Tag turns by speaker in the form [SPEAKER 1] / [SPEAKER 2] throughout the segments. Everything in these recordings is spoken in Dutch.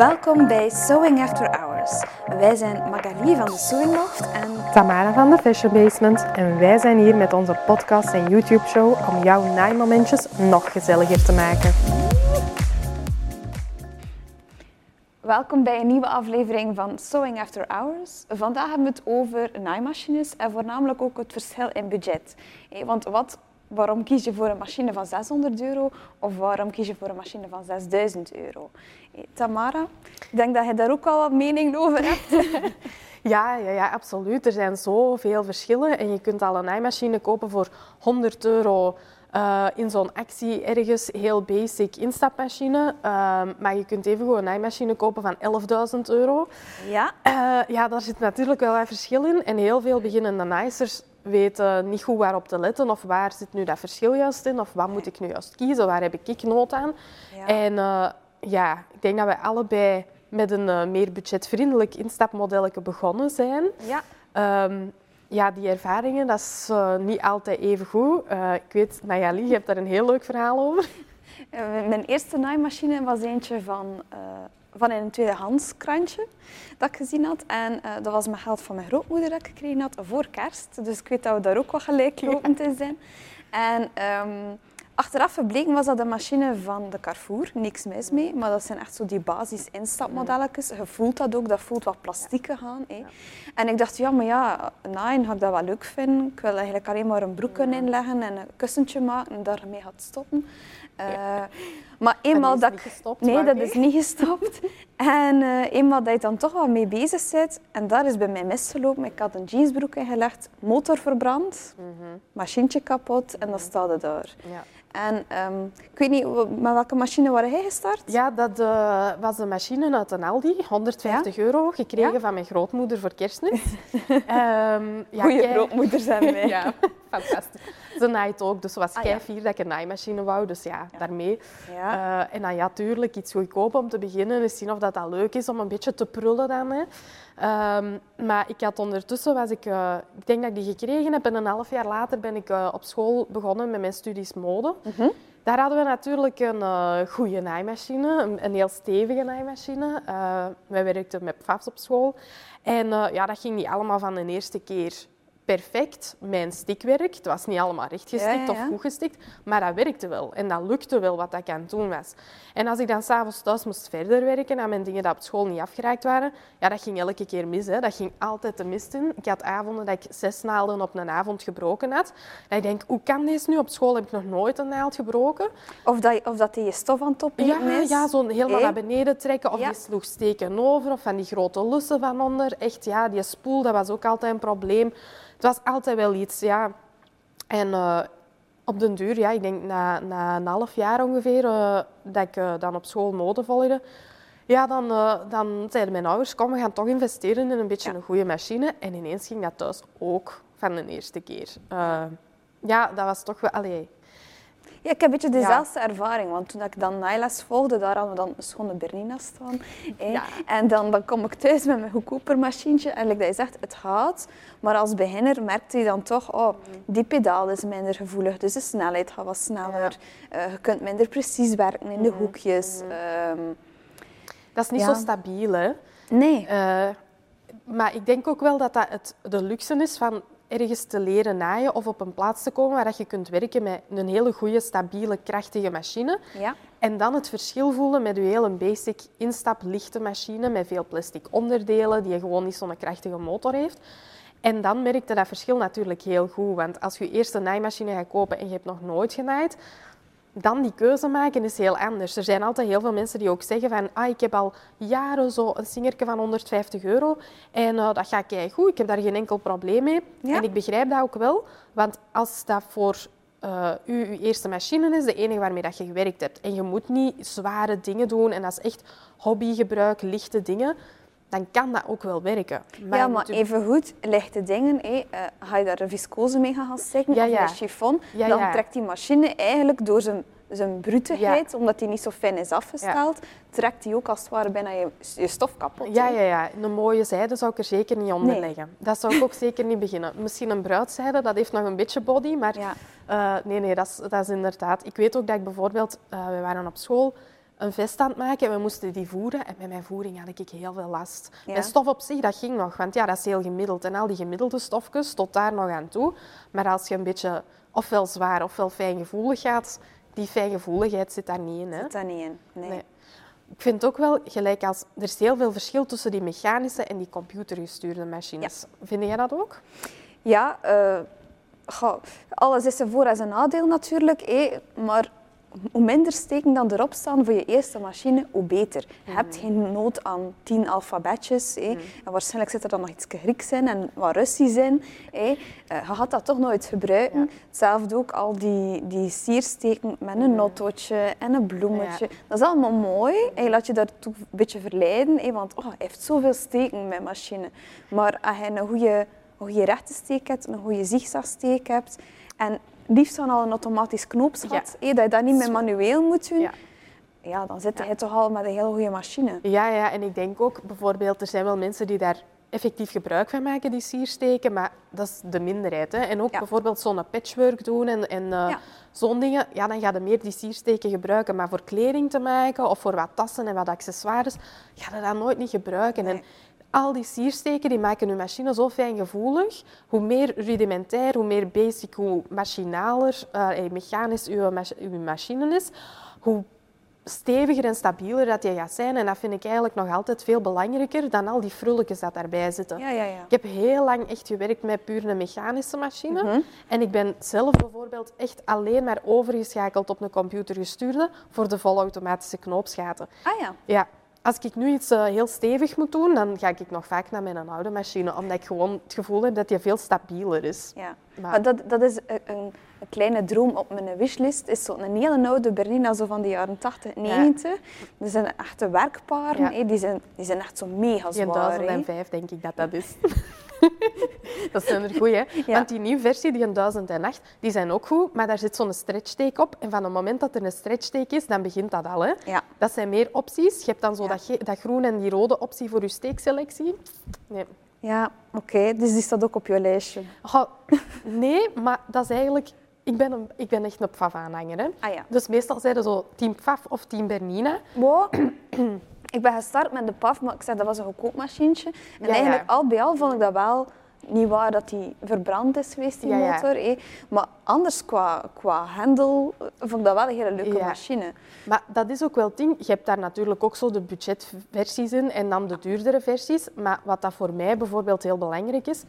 [SPEAKER 1] Welkom bij Sewing After Hours. Wij zijn Magali van de Sewing Loft en
[SPEAKER 2] Tamara van de Fashion Basement en wij zijn hier met onze podcast en YouTube show om jouw naaimomentjes nog gezelliger te maken.
[SPEAKER 1] welkom bij een nieuwe aflevering van Sewing After Hours. Vandaag hebben we het over naaimachines en voornamelijk ook het verschil in budget. Eh, Want wat, waarom kies je voor een machine van 600 euro of waarom kies je voor een machine van 6000 euro? Eh, Tamara, ik denk dat je daar ook al wat mening over hebt.
[SPEAKER 2] Ja, ja, ja, absoluut. Er zijn zoveel verschillen en je kunt al een naaimachine kopen voor 100 euro eh, in zo'n actie ergens, heel basic instapmachine. Ehm, maar je kunt even een naaimachine kopen van 11.000 euro.
[SPEAKER 1] Ja?
[SPEAKER 2] Eh, ja, daar zit natuurlijk wel wat verschil in. En heel veel beginnende naaisters weten niet goed waarop te letten. Of waar zit nu dat verschil juist in? Of wat moet ik nu juist kiezen? Waar heb ik nood aan?
[SPEAKER 1] Ja.
[SPEAKER 2] En eh, ja, ik denk dat we allebei met een eh, meer budgetvriendelijk instapmodelletje begonnen zijn.
[SPEAKER 1] Ja.
[SPEAKER 2] Ehm, ja, die ervaringen, dat is eh, niet altijd even goed. Ik weet, Nayali, je hebt daar een heel leuk verhaal over.
[SPEAKER 1] Mijn eerste naaimachine was eentje van, van een tweedehands krantje dat ik gezien had. En eh, dat was met geld van mijn grootmoeder dat ik gekregen had voor kerst. Dus ik weet dat we daar ook wat gelijklopend in zijn. En ehm, achteraf gebleken was dat een machine van de Carrefour. Niks mis mee, maar dat zijn echt zo die basis instapmodelletjes. Je voelt dat ook, dat voelt wat plastiek gaan. En ik dacht, ja, maar ja, naaien ga ik dat wel leuk vinden. Ik wil eigenlijk alleen maar een broek kunnen inleggen en een kussentje maken en daarmee gaat stoppen. Eh, Maar eenmaal dat,
[SPEAKER 2] niet
[SPEAKER 1] ik-
[SPEAKER 2] gestopt,
[SPEAKER 1] Nee, dat is niet gestopt. en eh, eenmaal dat je dan toch wel mee bezig bent, en daar is bij mij misgelopen. Ik had een jeansbroek ingelegd, motor verbrand, machientje kapot en dan staat het daar.
[SPEAKER 2] Ja.
[SPEAKER 1] En ehm, ik weet niet, met welke machine waren jij gestart?
[SPEAKER 2] Ja, dat eh, was een machine uit een Aldi, 150 euro, gekregen
[SPEAKER 1] Ja?
[SPEAKER 2] van mijn grootmoeder voor kerstmis. Ehm, ja,
[SPEAKER 1] Goeie
[SPEAKER 2] kei-
[SPEAKER 1] grootmoeders zijn wij.
[SPEAKER 2] Ja, fantastisch. Ze naait ook, dus ze was
[SPEAKER 1] Ah,
[SPEAKER 2] kei fier dat ik een naaimachine wou, dus ja, daarmee. Eh, en dan ja, tuurlijk, iets goedkoop om te beginnen, eens zien of dat, dat leuk is om een beetje te prullen dan. Hè. Ehm, maar ik had ondertussen, was ik, eh, ik denk dat ik die gekregen heb en een half jaar later ben ik eh, op school begonnen met mijn studies mode.
[SPEAKER 1] Mhm.
[SPEAKER 2] Daar hadden we natuurlijk een eh goede naaimachine, een, een heel stevige naaimachine. Wij werkten met PFAFs op school. En ja, dat ging niet allemaal van de eerste keer perfect. Mijn stikwerk, het was niet allemaal recht gestikt
[SPEAKER 1] Ja, ja, ja.
[SPEAKER 2] of goed gestikt, maar dat werkte wel. En dat lukte wel wat ik aan het doen was. En als ik dan s'avonds thuis moest verder werken aan mijn dingen die op school niet afgeraakt waren, ja, dat ging elke keer mis. Hè. Dat ging altijd de mist in. Ik had avonden dat ik zes naalden op een avond gebroken had. En ik denk, hoe kan deze nu? Op school heb ik nog nooit een naald gebroken.
[SPEAKER 1] Of, dat, of dat die je stof aan het
[SPEAKER 2] Ja,
[SPEAKER 1] is.
[SPEAKER 2] ja zo helemaal naar beneden trekken. Of die sloeg steken over. Of van die grote lussen van onder. Echt, ja, die spoel, dat was ook altijd een probleem. Het was altijd wel iets, ja. En eh, op den duur, ja, ik denk na, na een half jaar ongeveer, eh, dat ik eh, dan op school mode volgde, ja, dan, dan zeiden mijn ouders, kom, we gaan toch investeren in een beetje een goede machine. En ineens ging dat thuis ook van de eerste keer. Ja, dat was toch wel... Allee,
[SPEAKER 1] Ja, ik heb een beetje dezelfde ervaring, want toen ik dan naailes volgde, daar hadden we dan een schone Bernina staan.
[SPEAKER 2] Ja.
[SPEAKER 1] En dan, dan kom ik thuis met mijn goedkoper machientje en like dat je zegt, het gaat. Maar als beginner merkte je dan toch, oh, die pedaal is minder gevoelig, dus de snelheid gaat wat sneller. Eh, je kunt minder precies werken in de hoekjes. Ehm,
[SPEAKER 2] dat is niet zo stabiel, hè.
[SPEAKER 1] nee.
[SPEAKER 2] Eh, maar ik denk ook wel dat dat het, de luxe is van ergens te leren naaien of op een plaats te komen waar dat je kunt werken met een hele goede, stabiele, krachtige machine.
[SPEAKER 1] Ja.
[SPEAKER 2] En dan het verschil voelen met je hele basic instap lichte machine met veel plastic onderdelen die gewoon niet zo'n krachtige motor heeft. En dan merkte dat verschil natuurlijk heel goed. Want als je eerst een naaimachine gaat kopen en je hebt nog nooit genaaid, dan die keuze maken is heel anders. Er zijn altijd heel veel mensen die ook zeggen van ah, ik heb al jaren zo een singertje van 150 euro en eh, dat gaat goed. Ik heb daar geen enkel probleem mee.
[SPEAKER 1] Ja.
[SPEAKER 2] En ik begrijp dat ook wel, want als dat voor eh u uw eerste machine is, de enige waarmee dat je gewerkt hebt, en je moet niet zware dingen doen en dat is echt hobbygebruik, lichte dingen, dan kan dat ook wel werken.
[SPEAKER 1] ja, maar
[SPEAKER 2] moet je-
[SPEAKER 1] even goed, lichte dingen, hé, eh, ga je daar een viscose mee gaan steken
[SPEAKER 2] Ja,
[SPEAKER 1] of
[SPEAKER 2] ja.
[SPEAKER 1] een chiffon,
[SPEAKER 2] Ja,
[SPEAKER 1] dan
[SPEAKER 2] ja.
[SPEAKER 1] trekt die machine eigenlijk door zijn, zijn brutigheid, omdat die niet zo fijn is afgesteld, trekt die ook als het ware bijna je, je stof kapot.
[SPEAKER 2] Ja, ja, ja. Een mooie zijde zou ik er zeker niet onder
[SPEAKER 1] Nee.
[SPEAKER 2] leggen. Dat zou ik ook zeker niet beginnen. Misschien een bruidzijde, dat heeft nog een beetje body, maar
[SPEAKER 1] Ja.
[SPEAKER 2] eh, nee, nee, dat is, dat is inderdaad... Ik weet ook dat ik bijvoorbeeld... eh, we waren op school een vest aan het maken en we moesten die voeren. En met mijn voering had ik heel veel last.
[SPEAKER 1] Ja.
[SPEAKER 2] Mijn stof op zich, dat ging nog, want ja, dat is heel gemiddeld. En al die gemiddelde stofjes, tot daar nog aan toe. Maar als je een beetje ofwel zwaar ofwel fijngevoelig gaat, die fijngevoeligheid zit daar niet in. Hè?
[SPEAKER 1] Zit daar niet in. Nee.
[SPEAKER 2] Nee. Ik vind ook wel, gelijk als, er is heel veel verschil tussen die mechanische en die computergestuurde machines. Vind jij dat ook?
[SPEAKER 1] Ja, eh, goh, alles is een voor- en zijn nadeel natuurlijk. hé, maar hoe minder steken dan erop staan voor je eerste machine, hoe beter. Je hebt geen nood aan tien alfabetjes. hé. En waarschijnlijk zit er dan nog iets Grieks in en wat Russisch in. hé. Eh, je gaat dat toch nooit gebruiken. Hetzelfde ook al die, die siersteken met een nottootje en een bloemetje. Dat is allemaal mooi. En je laat je daartoe een beetje verleiden. hé, want oh, hij heeft zoveel steken, mijn machine. Maar als je een goede een goede rechte steek hebt, een goede zigzagsteek hebt. En liefst dan al een automatisch knoopsgat, hé, dat je dat niet meer manueel moet doen.
[SPEAKER 2] Ja.
[SPEAKER 1] Ja, dan zit je toch al met een heel goede machine.
[SPEAKER 2] Ja, ja, en ik denk ook bijvoorbeeld, er zijn wel mensen die daar effectief gebruik van maken, die siersteken, maar dat is de minderheid. Hè. En ook
[SPEAKER 1] Ja.
[SPEAKER 2] bijvoorbeeld zo'n patchwork doen en, en eh,
[SPEAKER 1] Ja.
[SPEAKER 2] zo'n dingen, ja, dan ga je meer die siersteken gebruiken. Maar voor kleding te maken of voor wat tassen en wat accessoires, ga je dat nooit niet gebruiken. En. Al die siersteken die maken je machine zo fijngevoelig. Hoe meer rudimentair, hoe meer basic, hoe machinaler, eh, mechanisch mach- uw machine is, hoe steviger en stabieler dat je gaat zijn. En dat vind ik eigenlijk nog altijd veel belangrijker dan al die frulletjes dat daarbij zitten.
[SPEAKER 1] Ja, ja, ja.
[SPEAKER 2] Ik heb heel lang echt gewerkt met puur een mechanische machine.
[SPEAKER 1] Mhm.
[SPEAKER 2] En ik ben zelf bijvoorbeeld echt alleen maar overgeschakeld op een computergestuurde voor de volautomatische knoopsgaten.
[SPEAKER 1] Ah ja.
[SPEAKER 2] Ja, als ik nu iets eh, heel stevig moet doen, dan ga ik nog vaak naar mijn oude machine, omdat ik gewoon het gevoel heb dat die veel stabieler is.
[SPEAKER 1] ja.
[SPEAKER 2] Maar-
[SPEAKER 1] Maar dat, dat is een, een, een kleine droom op mijn wishlist. Is zo'n hele oude Bernina zo van de jaren 80, 90. Dat zijn echte werkparen.
[SPEAKER 2] Ja.
[SPEAKER 1] hé. Die, zijn, die zijn echt zo mega zwaar. hé.
[SPEAKER 2] 1005 denk ik dat dat is. dat zijn er goed, hè?
[SPEAKER 1] Ja.
[SPEAKER 2] Want die nieuwe versie, die 1008, die zijn ook goed, maar daar zit zo'n stretchsteek op. En van het moment dat er een stretchsteek is, dan begint dat al, hè?
[SPEAKER 1] Ja.
[SPEAKER 2] Dat zijn meer opties. Je hebt dan zo
[SPEAKER 1] Ja.
[SPEAKER 2] dat, dat groen en die rode optie voor je steekselectie. Nee.
[SPEAKER 1] Ja, oké. Dus die staat ook op je lijstje.
[SPEAKER 2] Nee, maar dat is eigenlijk... Ik ben, een, ik ben echt een pfaff-aanhanger, hè?
[SPEAKER 1] Ah ja.
[SPEAKER 2] Dus meestal zijn ze zo team Pfaff of team Bernina.
[SPEAKER 1] Wow. ik ben gestart met de PAF, maar ik zei dat was een goedkoop machientje. En
[SPEAKER 2] Ja,
[SPEAKER 1] eigenlijk
[SPEAKER 2] ja.
[SPEAKER 1] al bij al vond ik dat wel niet waar dat die verbrand is geweest, die
[SPEAKER 2] Ja,
[SPEAKER 1] motor. hé. Maar anders qua, qua hendel vond ik dat wel een hele leuke
[SPEAKER 2] Ja.
[SPEAKER 1] machine.
[SPEAKER 2] Maar dat is ook wel het ding. Je hebt daar natuurlijk ook zo de budgetversies in en dan de duurdere versies. Maar wat dat voor mij bijvoorbeeld heel belangrijk is,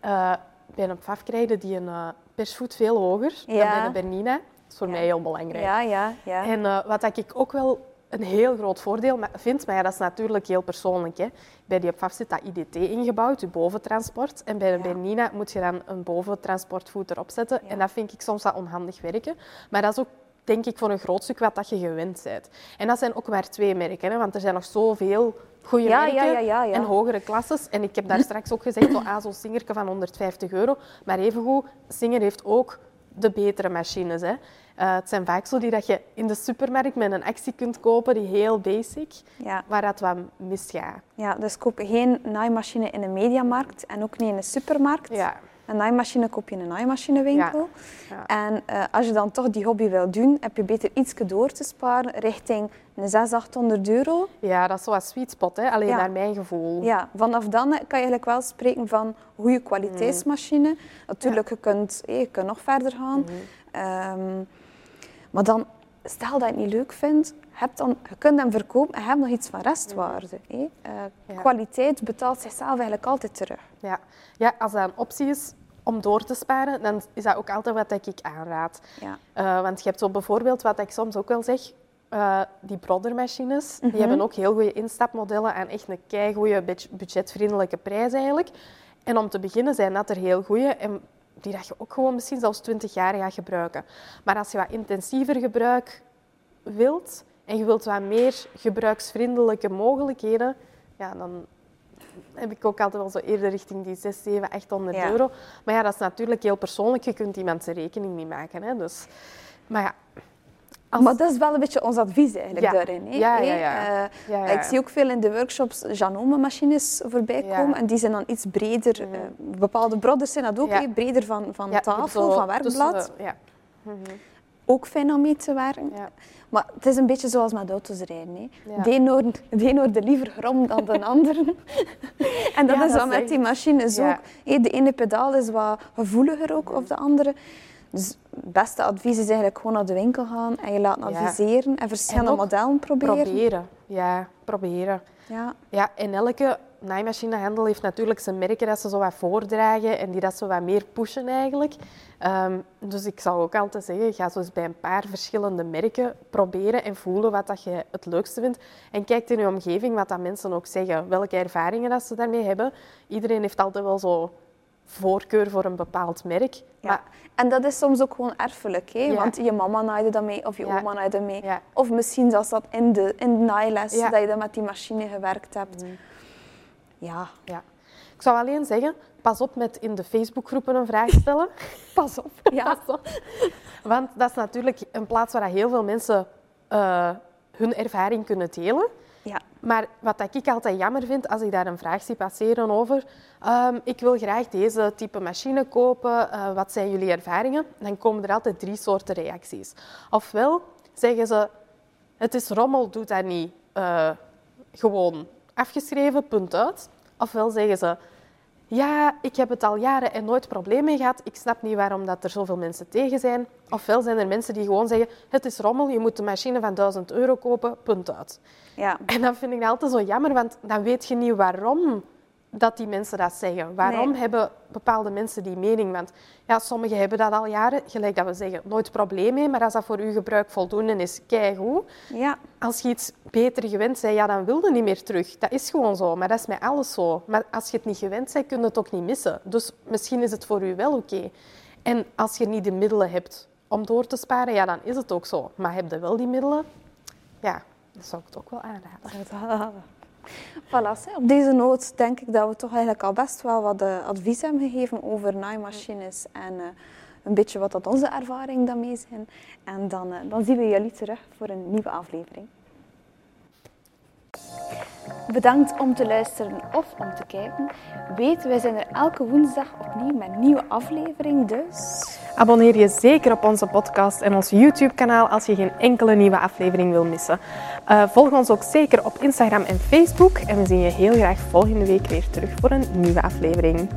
[SPEAKER 2] eh, bij een PFAF krijg je die een eh, persvoet veel hoger dan bij een Bernina. Dat is voor mij heel belangrijk.
[SPEAKER 1] Ja, ja, ja.
[SPEAKER 2] En eh, wat ik ook wel een heel groot voordeel ma- vind, maar ja, dat is natuurlijk heel persoonlijk. Hè. Bij die PFAF zit dat IDT ingebouwd, je boventransport. En bij
[SPEAKER 1] Ja.
[SPEAKER 2] Bernina moet je dan een boventransportvoet erop zetten.
[SPEAKER 1] Ja.
[SPEAKER 2] En dat vind ik soms wat onhandig werken. Maar dat is ook, denk ik, voor een groot stuk wat dat je gewend bent. En dat zijn ook maar twee merken, hè, want er zijn nog zoveel goede
[SPEAKER 1] Ja,
[SPEAKER 2] merken
[SPEAKER 1] ja, ja,
[SPEAKER 2] en hogere klasses. En ik heb daar straks ook gezegd, ah, zo'n Singerke van 150 euro. Maar evengoed, Singer heeft ook de betere machines. Hè. Eh, het zijn vaak zo die dat je in de supermarkt met een actie kunt kopen, die heel basic,
[SPEAKER 1] Ja.
[SPEAKER 2] waar dat wat misgaat.
[SPEAKER 1] ja, dus koop geen naaimachine in een mediamarkt en ook niet in een supermarkt.
[SPEAKER 2] Ja.
[SPEAKER 1] Een naaimachine koop je in een naaimachinewinkel.
[SPEAKER 2] Ja.
[SPEAKER 1] En eh, als je dan toch die hobby wil doen, heb je beter iets door te sparen richting een 600, 800 euro.
[SPEAKER 2] ja, dat is zo'n sweet spot, hè? alleen naar mijn gevoel.
[SPEAKER 1] Ja, vanaf dan kan je eigenlijk wel spreken van goede kwaliteitsmachine. Natuurlijk, je, kunt, eh, je kunt nog verder gaan. Ehm, maar dan, stel dat je het niet leuk vindt, heb dan, je kunt hem verkopen en je hebt nog iets van restwaarde. hè. Eh,
[SPEAKER 2] Ja.
[SPEAKER 1] Kwaliteit betaalt zichzelf eigenlijk altijd terug.
[SPEAKER 2] Ja. ja, als dat een optie is om door te sparen, dan is dat ook altijd wat ik aanraad.
[SPEAKER 1] Ja.
[SPEAKER 2] Eh, want je hebt zo bijvoorbeeld, wat ik soms ook wel zeg, eh, die broddermachines,
[SPEAKER 1] Mhm.
[SPEAKER 2] die hebben ook heel goede instapmodellen en echt een keigoede budget- budgetvriendelijke prijs eigenlijk. En om te beginnen zijn dat er heel goede en die dat je ook gewoon misschien zelfs 20 jaar gaat gebruiken. Maar als je wat intensiever gebruik wilt en je wilt wat meer gebruiksvriendelijke mogelijkheden, ja, dan heb ik ook altijd wel zo eerder richting die 6, 7, 800
[SPEAKER 1] Ja.
[SPEAKER 2] euro. Maar ja, dat is natuurlijk heel persoonlijk. Je kunt iemand zijn rekening niet maken. Hè? Dus, maar ja, als-
[SPEAKER 1] Maar dat is wel een beetje ons advies eigenlijk
[SPEAKER 2] Ja.
[SPEAKER 1] daarin. hè.
[SPEAKER 2] Ja, ja.
[SPEAKER 1] Ik zie ook veel in de workshops Janome-machines voorbij komen. En die zijn dan iets breder. eh, bepaalde brodders zijn dat ook, hè, breder van, van tafel, van werkblad.
[SPEAKER 2] de-. Mhm.
[SPEAKER 1] ook fijn om mee te werken.
[SPEAKER 2] Ja.
[SPEAKER 1] Maar het is een beetje zoals met auto's rijden. De, een hoort, de een hoort liever grom dan de andere. en dat is dan met die machines ook. De ene pedaal is wat gevoeliger ook, of de andere. Dus het beste advies is eigenlijk gewoon naar de winkel gaan en je laten adviseren en verschillende modellen proberen.
[SPEAKER 2] Proberen. Ja, proberen.
[SPEAKER 1] Ja.
[SPEAKER 2] Ja, en elke naaimachinehandel heeft natuurlijk zijn merken dat ze zo wat voordragen en die dat ze wat meer pushen eigenlijk. Ehm, dus ik zou ook altijd zeggen, ga zo eens bij een paar verschillende merken proberen en voelen wat dat je het leukste vindt. En kijk in je omgeving wat dat mensen ook zeggen, welke ervaringen dat ze daarmee hebben. Iedereen heeft altijd wel zo voorkeur voor een bepaald merk.
[SPEAKER 1] Ja.
[SPEAKER 2] Maar
[SPEAKER 1] En dat is soms ook gewoon erfelijk, hè?
[SPEAKER 2] Ja.
[SPEAKER 1] want je mama naaide dat mee of je
[SPEAKER 2] Ja.
[SPEAKER 1] oma naaide dat mee.
[SPEAKER 2] Ja.
[SPEAKER 1] Of misschien zelfs dat in de, in de naailes, dat je dan met die machine gewerkt hebt. Ja,
[SPEAKER 2] ja. Ik zou alleen zeggen, pas op met in de Facebookgroepen een vraag stellen.
[SPEAKER 1] pas op. Ja.
[SPEAKER 2] Pas op. Want dat is natuurlijk een plaats waar heel veel mensen eh, hun ervaring kunnen delen. Maar wat ik altijd jammer vind, als ik daar een vraag zie passeren over... ehm, ik wil graag deze type machine kopen, eh, wat zijn jullie ervaringen? Dan komen er altijd drie soorten reacties. Ofwel zeggen ze, het is rommel, doe dat niet. eh, gewoon afgeschreven, punt uit. Ofwel zeggen ze, ja, ik heb het al jaren en nooit probleem mee gehad. Ik snap niet waarom dat er zoveel mensen tegen zijn. Ofwel zijn er mensen die gewoon zeggen, het is rommel, je moet een machine van 1000 euro kopen, punt uit.
[SPEAKER 1] Ja.
[SPEAKER 2] En dat vind ik altijd zo jammer, want dan weet je niet waarom dat die mensen dat zeggen. Waarom
[SPEAKER 1] Nee.
[SPEAKER 2] hebben bepaalde mensen die mening? Want ja, sommigen hebben dat al jaren, gelijk dat we zeggen, nooit probleem mee, maar als dat voor uw gebruik voldoende is, keigoed.
[SPEAKER 1] ja.
[SPEAKER 2] Als je iets beter gewend bent, ja, dan wil je niet meer terug. Dat is gewoon zo, maar dat is met alles zo. Maar als je het niet gewend bent, kun je het ook niet missen. Dus misschien is het voor u wel oké. En als je niet de middelen hebt om door te sparen, ja, dan is het ook zo. Maar heb je wel die middelen, ja, dat zou ik het ook wel aanraden.
[SPEAKER 1] Voilà, op deze noot denk ik dat we toch eigenlijk al best wel wat eh, advies hebben gegeven over naaimachines en eh, een beetje wat dat onze ervaringen daarmee zijn. En dan, eh, dan zien we jullie terug voor een nieuwe aflevering. Bedankt om te luisteren of om te kijken. Weet, wij zijn er elke woensdag opnieuw met een nieuwe aflevering, dus...
[SPEAKER 2] Abonneer je zeker op onze podcast en ons YouTube-kanaal als je geen enkele nieuwe aflevering wil missen. Eh, volg ons ook zeker op Instagram en Facebook. En we zien je heel graag volgende week weer terug voor een nieuwe aflevering.